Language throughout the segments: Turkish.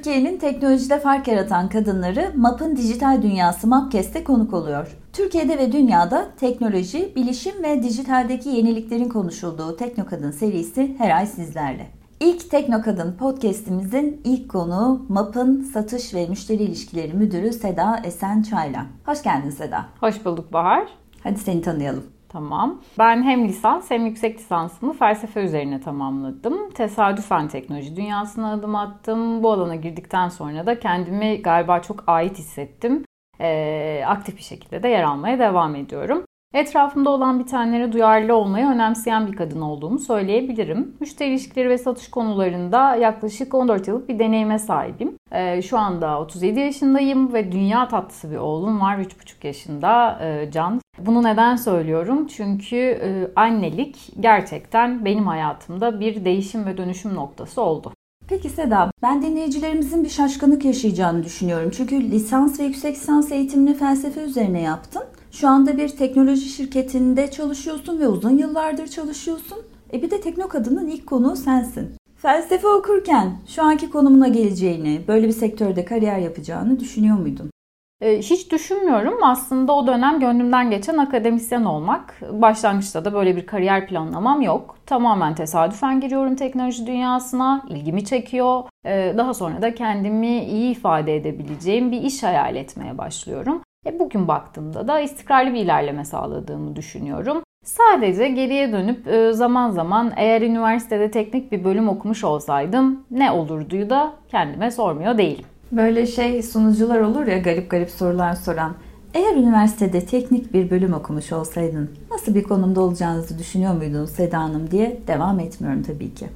Türkiye'nin teknolojide fark yaratan kadınları MAP'ın dijital dünyası MAPKES'te konuk oluyor. Türkiye'de ve dünyada teknoloji, bilişim ve dijitaldeki yeniliklerin konuşulduğu Teknokadın serisi her ay sizlerle. İlk Teknokadın podcast'imizin ilk konuğu MAP'ın Satış ve Müşteri İlişkileri Müdürü Seda Esen Çaylan. Hoş geldin Seda. Hoş bulduk Bahar. Hadi seni tanıyalım. Tamam. Ben hem lisans hem yüksek lisansımı felsefe üzerine tamamladım. Tesadüfen teknoloji dünyasına adım attım. Bu alana girdikten sonra da kendimi galiba çok ait hissettim. Ee, aktif bir şekilde de yer almaya devam ediyorum. Etrafımda olan bitenlere duyarlı olmayı önemseyen bir kadın olduğumu söyleyebilirim. Müşteri ilişkileri ve satış konularında yaklaşık 14 yıllık bir deneyime sahibim. Ee, şu anda 37 yaşındayım ve dünya tatlısı bir oğlum var 3,5 yaşında e, Can. Bunu neden söylüyorum? Çünkü e, annelik gerçekten benim hayatımda bir değişim ve dönüşüm noktası oldu. Peki Seda, ben dinleyicilerimizin bir şaşkınlık yaşayacağını düşünüyorum. Çünkü lisans ve yüksek lisans eğitimini felsefe üzerine yaptın. Şu anda bir teknoloji şirketinde çalışıyorsun ve uzun yıllardır çalışıyorsun. E bir de Teknokadın'ın ilk konuğu sensin. Felsefe okurken şu anki konumuna geleceğini, böyle bir sektörde kariyer yapacağını düşünüyor muydun? E, hiç düşünmüyorum. Aslında o dönem gönlümden geçen akademisyen olmak. Başlangıçta da böyle bir kariyer planlamam yok. Tamamen tesadüfen giriyorum teknoloji dünyasına. ilgimi çekiyor. E, daha sonra da kendimi iyi ifade edebileceğim bir iş hayal etmeye başlıyorum. E bugün baktığımda da istikrarlı bir ilerleme sağladığımı düşünüyorum. Sadece geriye dönüp e, zaman zaman eğer üniversitede teknik bir bölüm okumuş olsaydım ne olurduyu da kendime sormuyor değilim. Böyle şey sunucular olur ya garip garip sorular soran. Eğer üniversitede teknik bir bölüm okumuş olsaydın nasıl bir konumda olacağınızı düşünüyor muydun Seda Hanım diye devam etmiyorum tabii ki.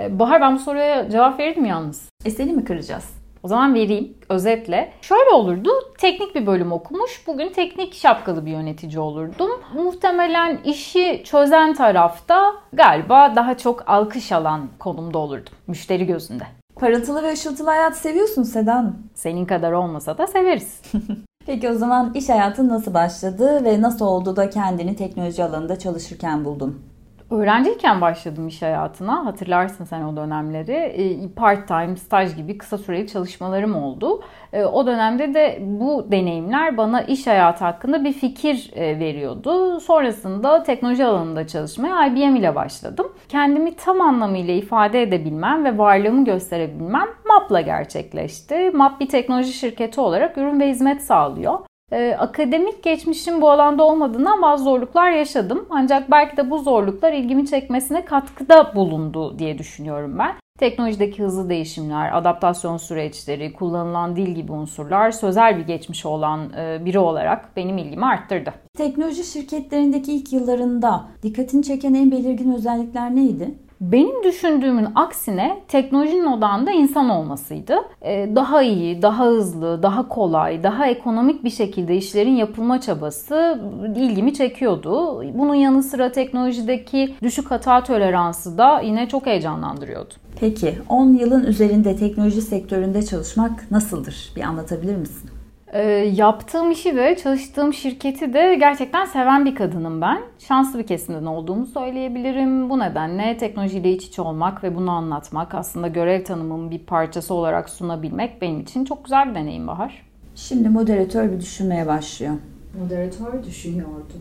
E, Bahar ben bu soruya cevap verirdim yalnız. E seni mi kıracağız? O zaman vereyim özetle. Şöyle olurdu. Teknik bir bölüm okumuş. Bugün teknik şapkalı bir yönetici olurdum. Muhtemelen işi çözen tarafta galiba daha çok alkış alan konumda olurdum. Müşteri gözünde. Parıltılı ve ışıltılı hayat seviyorsun Sedan. Senin kadar olmasa da severiz. Peki o zaman iş hayatın nasıl başladı ve nasıl oldu da kendini teknoloji alanında çalışırken buldun? Öğrenciyken başladım iş hayatına. Hatırlarsın sen o dönemleri. E, part time, staj gibi kısa süreli çalışmalarım oldu. E, o dönemde de bu deneyimler bana iş hayatı hakkında bir fikir e, veriyordu. Sonrasında teknoloji alanında çalışmaya IBM ile başladım. Kendimi tam anlamıyla ifade edebilmem ve varlığımı gösterebilmem MAP'la gerçekleşti. MAP bir teknoloji şirketi olarak ürün ve hizmet sağlıyor. Ee, akademik geçmişim bu alanda olmadığından bazı zorluklar yaşadım. Ancak belki de bu zorluklar ilgimi çekmesine katkıda bulundu diye düşünüyorum ben. Teknolojideki hızlı değişimler, adaptasyon süreçleri, kullanılan dil gibi unsurlar sözel bir geçmişi olan e, biri olarak benim ilgimi arttırdı. Teknoloji şirketlerindeki ilk yıllarında dikkatini çeken en belirgin özellikler neydi? Benim düşündüğümün aksine teknolojinin odağında insan olmasıydı. Ee, daha iyi, daha hızlı, daha kolay, daha ekonomik bir şekilde işlerin yapılma çabası ilgimi çekiyordu. Bunun yanı sıra teknolojideki düşük hata toleransı da yine çok heyecanlandırıyordu. Peki 10 yılın üzerinde teknoloji sektöründe çalışmak nasıldır? Bir anlatabilir misin? E, yaptığım işi de çalıştığım şirketi de gerçekten seven bir kadınım ben. Şanslı bir kesimden olduğumu söyleyebilirim. Bu nedenle teknolojiyle iç içe olmak ve bunu anlatmak aslında görev tanımımın bir parçası olarak sunabilmek benim için çok güzel bir deneyim Bahar. Şimdi moderatör bir düşünmeye başlıyor. Moderatör düşünüyordu.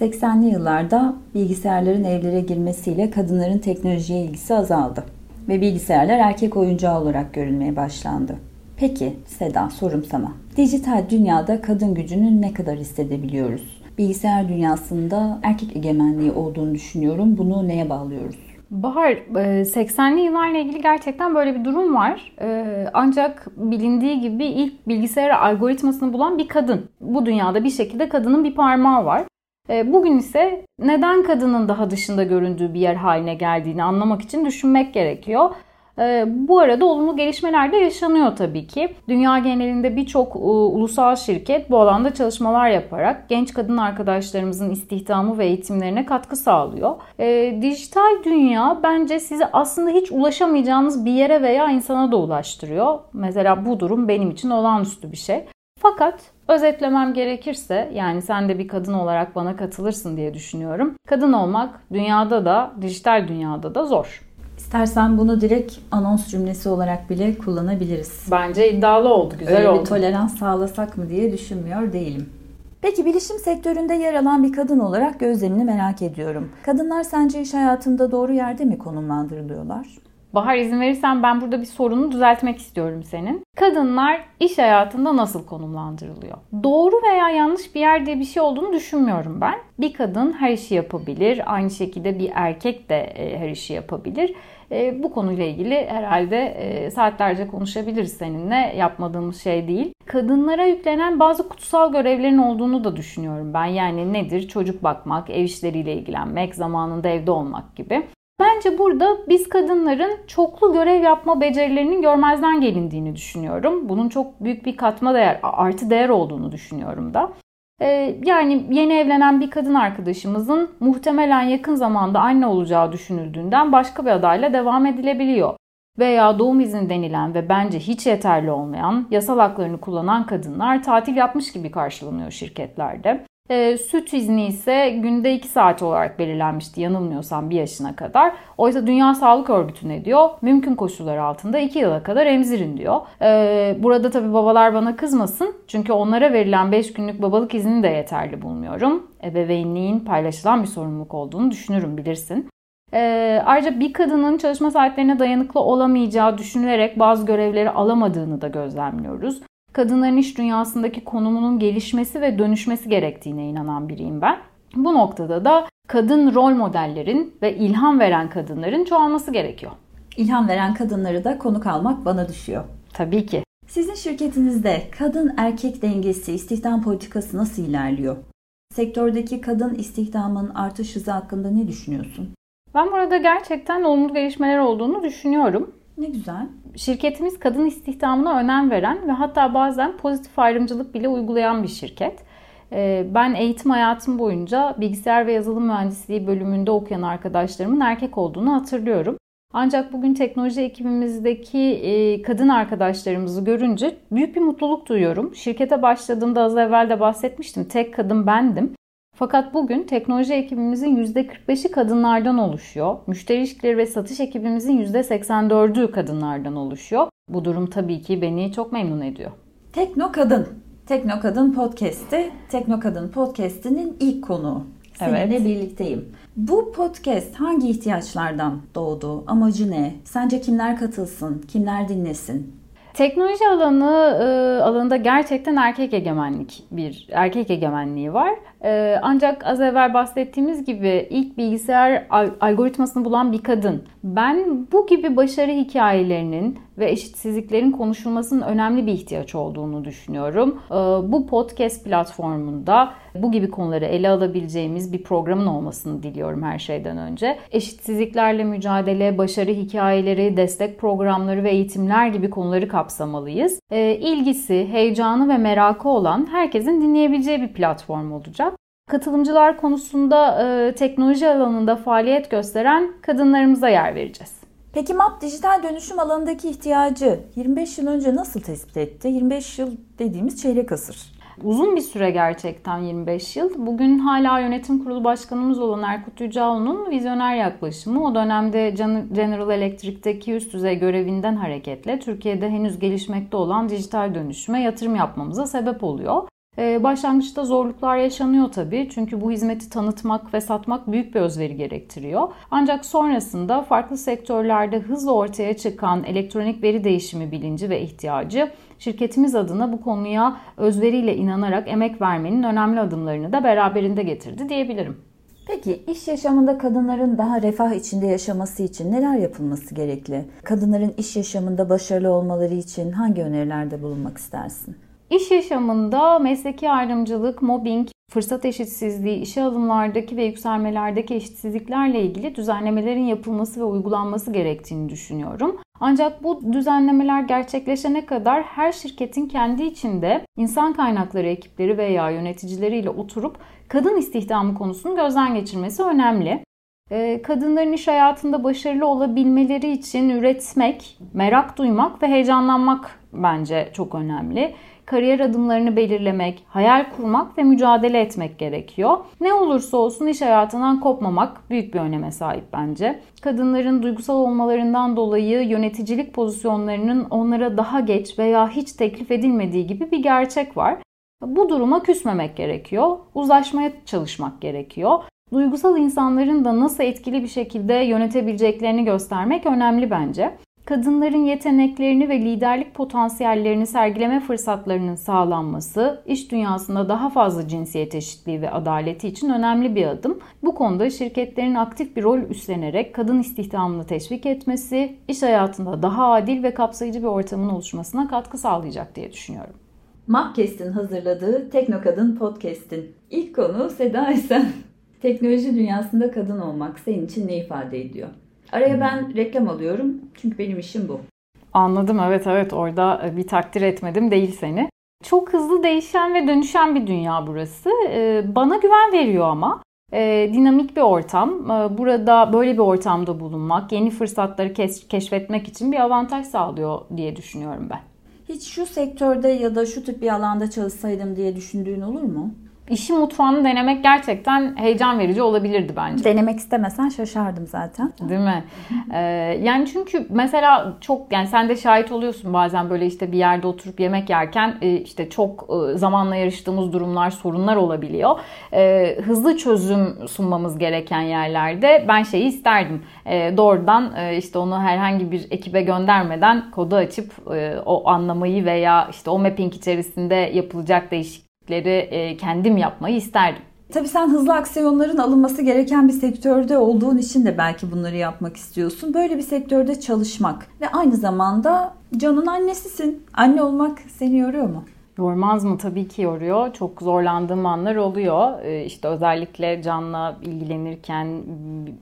80'li yıllarda bilgisayarların evlere girmesiyle kadınların teknolojiye ilgisi azaldı ve bilgisayarlar erkek oyuncağı olarak görülmeye başlandı. Peki Seda sorum sana. Dijital dünyada kadın gücünü ne kadar hissedebiliyoruz? Bilgisayar dünyasında erkek egemenliği olduğunu düşünüyorum. Bunu neye bağlıyoruz? Bahar, 80'li e, yıllarla ilgili gerçekten böyle bir durum var. E, ancak bilindiği gibi ilk bilgisayar algoritmasını bulan bir kadın. Bu dünyada bir şekilde kadının bir parmağı var. E, bugün ise neden kadının daha dışında göründüğü bir yer haline geldiğini anlamak için düşünmek gerekiyor. Ee, bu arada olumlu gelişmeler de yaşanıyor tabii ki. Dünya genelinde birçok ulusal şirket bu alanda çalışmalar yaparak genç kadın arkadaşlarımızın istihdamı ve eğitimlerine katkı sağlıyor. E, dijital dünya bence sizi aslında hiç ulaşamayacağınız bir yere veya insana da ulaştırıyor. Mesela bu durum benim için olağanüstü bir şey. Fakat özetlemem gerekirse yani sen de bir kadın olarak bana katılırsın diye düşünüyorum. Kadın olmak dünyada da dijital dünyada da zor. İstersen bunu direkt anons cümlesi olarak bile kullanabiliriz. Bence iddialı oldu, güzel Öyle oldu. bir tolerans sağlasak mı diye düşünmüyor değilim. Peki bilişim sektöründe yer alan bir kadın olarak gözlemini merak ediyorum. Kadınlar sence iş hayatında doğru yerde mi konumlandırılıyorlar? Bahar izin verirsen ben burada bir sorunu düzeltmek istiyorum senin. Kadınlar iş hayatında nasıl konumlandırılıyor? Doğru veya yanlış bir yer diye bir şey olduğunu düşünmüyorum ben. Bir kadın her işi yapabilir. Aynı şekilde bir erkek de e, her işi yapabilir. E, bu konuyla ilgili herhalde e, saatlerce konuşabiliriz seninle. Yapmadığımız şey değil. Kadınlara yüklenen bazı kutsal görevlerin olduğunu da düşünüyorum ben. Yani nedir? Çocuk bakmak, ev işleriyle ilgilenmek, zamanında evde olmak gibi. Bence burada biz kadınların çoklu görev yapma becerilerinin görmezden gelindiğini düşünüyorum. Bunun çok büyük bir katma değer, artı değer olduğunu düşünüyorum da. Ee, yani yeni evlenen bir kadın arkadaşımızın muhtemelen yakın zamanda anne olacağı düşünüldüğünden başka bir adayla devam edilebiliyor. Veya doğum izni denilen ve bence hiç yeterli olmayan yasal haklarını kullanan kadınlar tatil yapmış gibi karşılanıyor şirketlerde. E, süt izni ise günde 2 saat olarak belirlenmişti yanılmıyorsam 1 yaşına kadar. Oysa Dünya Sağlık Örgütü ne diyor? Mümkün koşullar altında 2 yıla kadar emzirin diyor. E, burada tabii babalar bana kızmasın. Çünkü onlara verilen 5 günlük babalık izni de yeterli bulmuyorum. Ebeveynliğin paylaşılan bir sorumluluk olduğunu düşünürüm bilirsin. E, ayrıca bir kadının çalışma saatlerine dayanıklı olamayacağı düşünülerek bazı görevleri alamadığını da gözlemliyoruz kadınların iş dünyasındaki konumunun gelişmesi ve dönüşmesi gerektiğine inanan biriyim ben. Bu noktada da kadın rol modellerin ve ilham veren kadınların çoğalması gerekiyor. İlham veren kadınları da konuk almak bana düşüyor. Tabii ki. Sizin şirketinizde kadın erkek dengesi, istihdam politikası nasıl ilerliyor? Sektördeki kadın istihdamın artış hızı hakkında ne düşünüyorsun? Ben burada gerçekten olumlu gelişmeler olduğunu düşünüyorum. Ne güzel. Şirketimiz kadın istihdamına önem veren ve hatta bazen pozitif ayrımcılık bile uygulayan bir şirket. Ee, ben eğitim hayatım boyunca bilgisayar ve yazılım mühendisliği bölümünde okuyan arkadaşlarımın erkek olduğunu hatırlıyorum. Ancak bugün teknoloji ekibimizdeki e, kadın arkadaşlarımızı görünce büyük bir mutluluk duyuyorum. Şirkete başladığımda az evvel de bahsetmiştim. Tek kadın bendim. Fakat bugün teknoloji ekibimizin %45'i kadınlardan oluşuyor. Müşteri ilişkileri ve satış ekibimizin %84'ü kadınlardan oluşuyor. Bu durum tabii ki beni çok memnun ediyor. Tekno Kadın. Tekno Kadın Podcast'i, Tekno Kadın Podcast'inin ilk konuğu. Seninle evet. birlikteyim. Bu podcast hangi ihtiyaçlardan doğdu? Amacı ne? Sence kimler katılsın? Kimler dinlesin? Teknoloji alanı e, alanında gerçekten erkek egemenlik bir erkek egemenliği var. E, ancak az evvel bahsettiğimiz gibi ilk bilgisayar algoritmasını bulan bir kadın. Ben bu gibi başarı hikayelerinin ve eşitsizliklerin konuşulmasının önemli bir ihtiyaç olduğunu düşünüyorum. E, bu podcast platformunda bu gibi konuları ele alabileceğimiz bir programın olmasını diliyorum her şeyden önce. Eşitsizliklerle mücadele, başarı hikayeleri, destek programları ve eğitimler gibi konuları kapsamalıyız. E, ilgisi, heyecanı ve merakı olan herkesin dinleyebileceği bir platform olacak. Katılımcılar konusunda e, teknoloji alanında faaliyet gösteren kadınlarımıza yer vereceğiz. Peki MAP dijital dönüşüm alanındaki ihtiyacı 25 yıl önce nasıl tespit etti? 25 yıl dediğimiz çeyrek asır. Uzun bir süre gerçekten 25 yıl. Bugün hala yönetim kurulu başkanımız olan Erkut Yüceoğlu'nun vizyoner yaklaşımı o dönemde General Electric'teki üst düzey görevinden hareketle Türkiye'de henüz gelişmekte olan dijital dönüşüme yatırım yapmamıza sebep oluyor. Ee, başlangıçta zorluklar yaşanıyor tabii çünkü bu hizmeti tanıtmak ve satmak büyük bir özveri gerektiriyor. Ancak sonrasında farklı sektörlerde hızla ortaya çıkan elektronik veri değişimi bilinci ve ihtiyacı şirketimiz adına bu konuya özveriyle inanarak emek vermenin önemli adımlarını da beraberinde getirdi diyebilirim. Peki iş yaşamında kadınların daha refah içinde yaşaması için neler yapılması gerekli? Kadınların iş yaşamında başarılı olmaları için hangi önerilerde bulunmak istersin? İş yaşamında mesleki ayrımcılık, mobbing, fırsat eşitsizliği, işe alımlardaki ve yükselmelerdeki eşitsizliklerle ilgili düzenlemelerin yapılması ve uygulanması gerektiğini düşünüyorum. Ancak bu düzenlemeler gerçekleşene kadar her şirketin kendi içinde insan kaynakları ekipleri veya yöneticileriyle oturup kadın istihdamı konusunu gözden geçirmesi önemli. Ee, kadınların iş hayatında başarılı olabilmeleri için üretmek, merak duymak ve heyecanlanmak bence çok önemli. kariyer adımlarını belirlemek, hayal kurmak ve mücadele etmek gerekiyor. Ne olursa olsun iş hayatından kopmamak büyük bir öneme sahip bence. Kadınların duygusal olmalarından dolayı yöneticilik pozisyonlarının onlara daha geç veya hiç teklif edilmediği gibi bir gerçek var. Bu duruma küsmemek gerekiyor. Uzlaşmaya çalışmak gerekiyor. Duygusal insanların da nasıl etkili bir şekilde yönetebileceklerini göstermek önemli bence kadınların yeteneklerini ve liderlik potansiyellerini sergileme fırsatlarının sağlanması, iş dünyasında daha fazla cinsiyet eşitliği ve adaleti için önemli bir adım. Bu konuda şirketlerin aktif bir rol üstlenerek kadın istihdamını teşvik etmesi, iş hayatında daha adil ve kapsayıcı bir ortamın oluşmasına katkı sağlayacak diye düşünüyorum. Mapkest'in hazırladığı Teknokadın Podcast'in ilk konu Seda Esen. Teknoloji dünyasında kadın olmak senin için ne ifade ediyor? Araya ben reklam alıyorum çünkü benim işim bu. Anladım evet evet orada e, bir takdir etmedim değil seni. Çok hızlı değişen ve dönüşen bir dünya burası. E, bana güven veriyor ama. E, dinamik bir ortam. Burada böyle bir ortamda bulunmak, yeni fırsatları keşfetmek için bir avantaj sağlıyor diye düşünüyorum ben. Hiç şu sektörde ya da şu tip bir alanda çalışsaydım diye düşündüğün olur mu? İşi mutfağını denemek gerçekten heyecan verici olabilirdi bence. Denemek istemesen şaşardım zaten. Değil mi? ee, yani çünkü mesela çok yani sen de şahit oluyorsun bazen böyle işte bir yerde oturup yemek yerken e, işte çok e, zamanla yarıştığımız durumlar, sorunlar olabiliyor. Ee, hızlı çözüm sunmamız gereken yerlerde ben şeyi isterdim. Ee, doğrudan e, işte onu herhangi bir ekibe göndermeden kodu açıp o anlamayı veya işte o mapping içerisinde yapılacak değişik değişiklikleri e, kendim yapmayı isterdim. Tabii sen hızlı aksiyonların alınması gereken bir sektörde olduğun için de belki bunları yapmak istiyorsun. Böyle bir sektörde çalışmak ve aynı zamanda Can'ın annesisin. Anne olmak seni yoruyor mu? Yormaz mı? Tabii ki yoruyor. Çok zorlandığım anlar oluyor. E, işte özellikle Can'la ilgilenirken,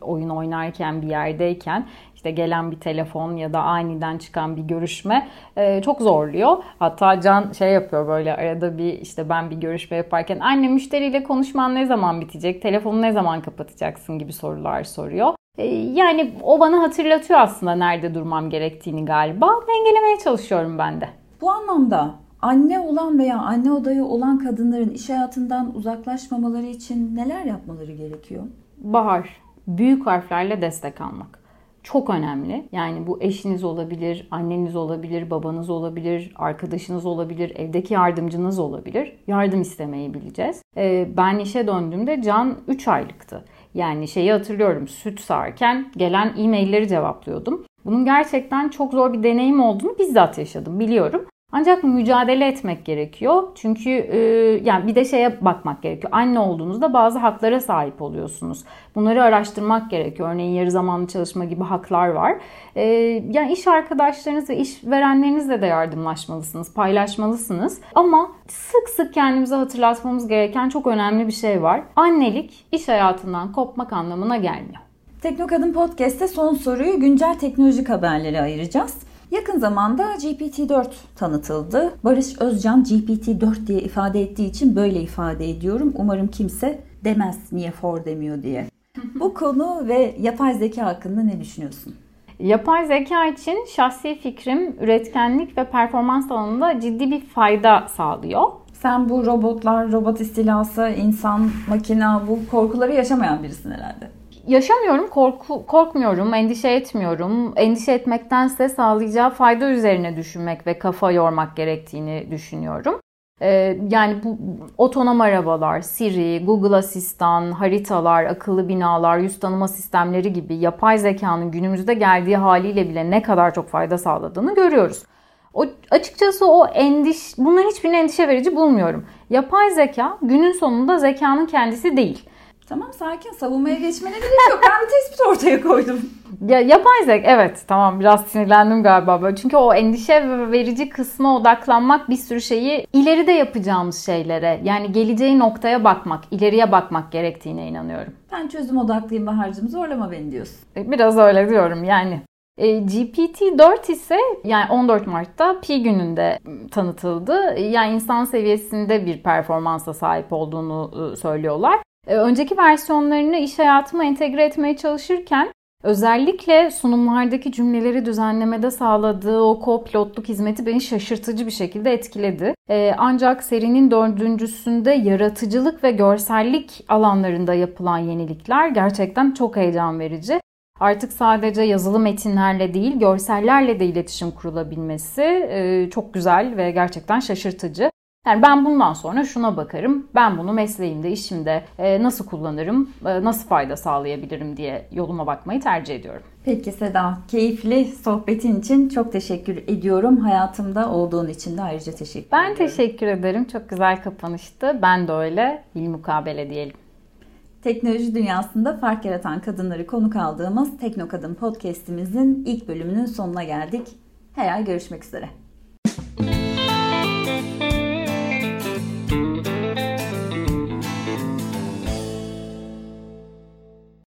oyun oynarken, bir yerdeyken işte gelen bir telefon ya da aniden çıkan bir görüşme e, çok zorluyor. Hatta Can şey yapıyor böyle arada bir işte ben bir görüşme yaparken anne müşteriyle konuşman ne zaman bitecek, telefonu ne zaman kapatacaksın gibi sorular soruyor. E, yani o bana hatırlatıyor aslında nerede durmam gerektiğini galiba. Dengelemeye çalışıyorum ben de. Bu anlamda anne olan veya anne odayı olan kadınların iş hayatından uzaklaşmamaları için neler yapmaları gerekiyor? Bahar, büyük harflerle destek almak çok önemli. Yani bu eşiniz olabilir, anneniz olabilir, babanız olabilir, arkadaşınız olabilir, evdeki yardımcınız olabilir. Yardım istemeyi bileceğiz. Ee, ben işe döndüğümde Can 3 aylıktı. Yani şeyi hatırlıyorum süt sağarken gelen e-mailleri cevaplıyordum. Bunun gerçekten çok zor bir deneyim olduğunu bizzat yaşadım biliyorum. Ancak mücadele etmek gerekiyor. Çünkü e, yani bir de şeye bakmak gerekiyor. Anne olduğunuzda bazı haklara sahip oluyorsunuz. Bunları araştırmak gerekiyor. Örneğin yarı zamanlı çalışma gibi haklar var. E, yani iş arkadaşlarınız ve iş verenlerinizle de yardımlaşmalısınız, paylaşmalısınız. Ama sık sık kendimize hatırlatmamız gereken çok önemli bir şey var. Annelik iş hayatından kopmak anlamına gelmiyor. Teknokadın Podcast'te son soruyu güncel teknolojik haberleri ayıracağız. Yakın zamanda GPT-4 tanıtıldı. Barış Özcan GPT-4 diye ifade ettiği için böyle ifade ediyorum. Umarım kimse demez niye for demiyor diye. Bu konu ve yapay zeka hakkında ne düşünüyorsun? Yapay zeka için şahsi fikrim üretkenlik ve performans alanında ciddi bir fayda sağlıyor. Sen bu robotlar, robot istilası, insan, makina bu korkuları yaşamayan birisin herhalde yaşamıyorum, korku, korkmuyorum, endişe etmiyorum. Endişe etmektense sağlayacağı fayda üzerine düşünmek ve kafa yormak gerektiğini düşünüyorum. Ee, yani bu otonom arabalar, Siri, Google Asistan, haritalar, akıllı binalar, yüz tanıma sistemleri gibi yapay zekanın günümüzde geldiği haliyle bile ne kadar çok fayda sağladığını görüyoruz. O, açıkçası o endiş, bunların hiçbirini endişe verici bulmuyorum. Yapay zeka günün sonunda zekanın kendisi değil. Tamam sakin savunmaya geçmene gerek yok. Ben bir tespit ortaya koydum. Ya, yapay zeka evet tamam biraz sinirlendim galiba böyle. Çünkü o endişe verici kısma odaklanmak bir sürü şeyi ileride yapacağımız şeylere yani geleceği noktaya bakmak, ileriye bakmak gerektiğine inanıyorum. Ben çözüm odaklıyım Bahar'cığım zorlama beni diyorsun. E, biraz öyle diyorum yani. E, GPT-4 ise yani 14 Mart'ta Pi gününde tanıtıldı. Yani insan seviyesinde bir performansa sahip olduğunu e, söylüyorlar. Ee, önceki versiyonlarını iş hayatıma entegre etmeye çalışırken Özellikle sunumlardaki cümleleri düzenlemede sağladığı o co-pilotluk hizmeti beni şaşırtıcı bir şekilde etkiledi. Ee, ancak serinin dördüncüsünde yaratıcılık ve görsellik alanlarında yapılan yenilikler gerçekten çok heyecan verici. Artık sadece yazılı metinlerle değil, görsellerle de iletişim kurulabilmesi e, çok güzel ve gerçekten şaşırtıcı. Yani ben bundan sonra şuna bakarım. Ben bunu mesleğimde, işimde e, nasıl kullanırım, e, nasıl fayda sağlayabilirim diye yoluma bakmayı tercih ediyorum. Peki Seda, keyifli sohbetin için çok teşekkür ediyorum. Hayatımda olduğun için de ayrıca teşekkür ben ediyorum. Ben teşekkür ederim. Çok güzel kapanıştı. Ben de öyle. mukabele diyelim. Teknoloji dünyasında fark yaratan kadınları konuk aldığımız Tekno Kadın podcast'imizin ilk bölümünün sonuna geldik. Her ay görüşmek üzere.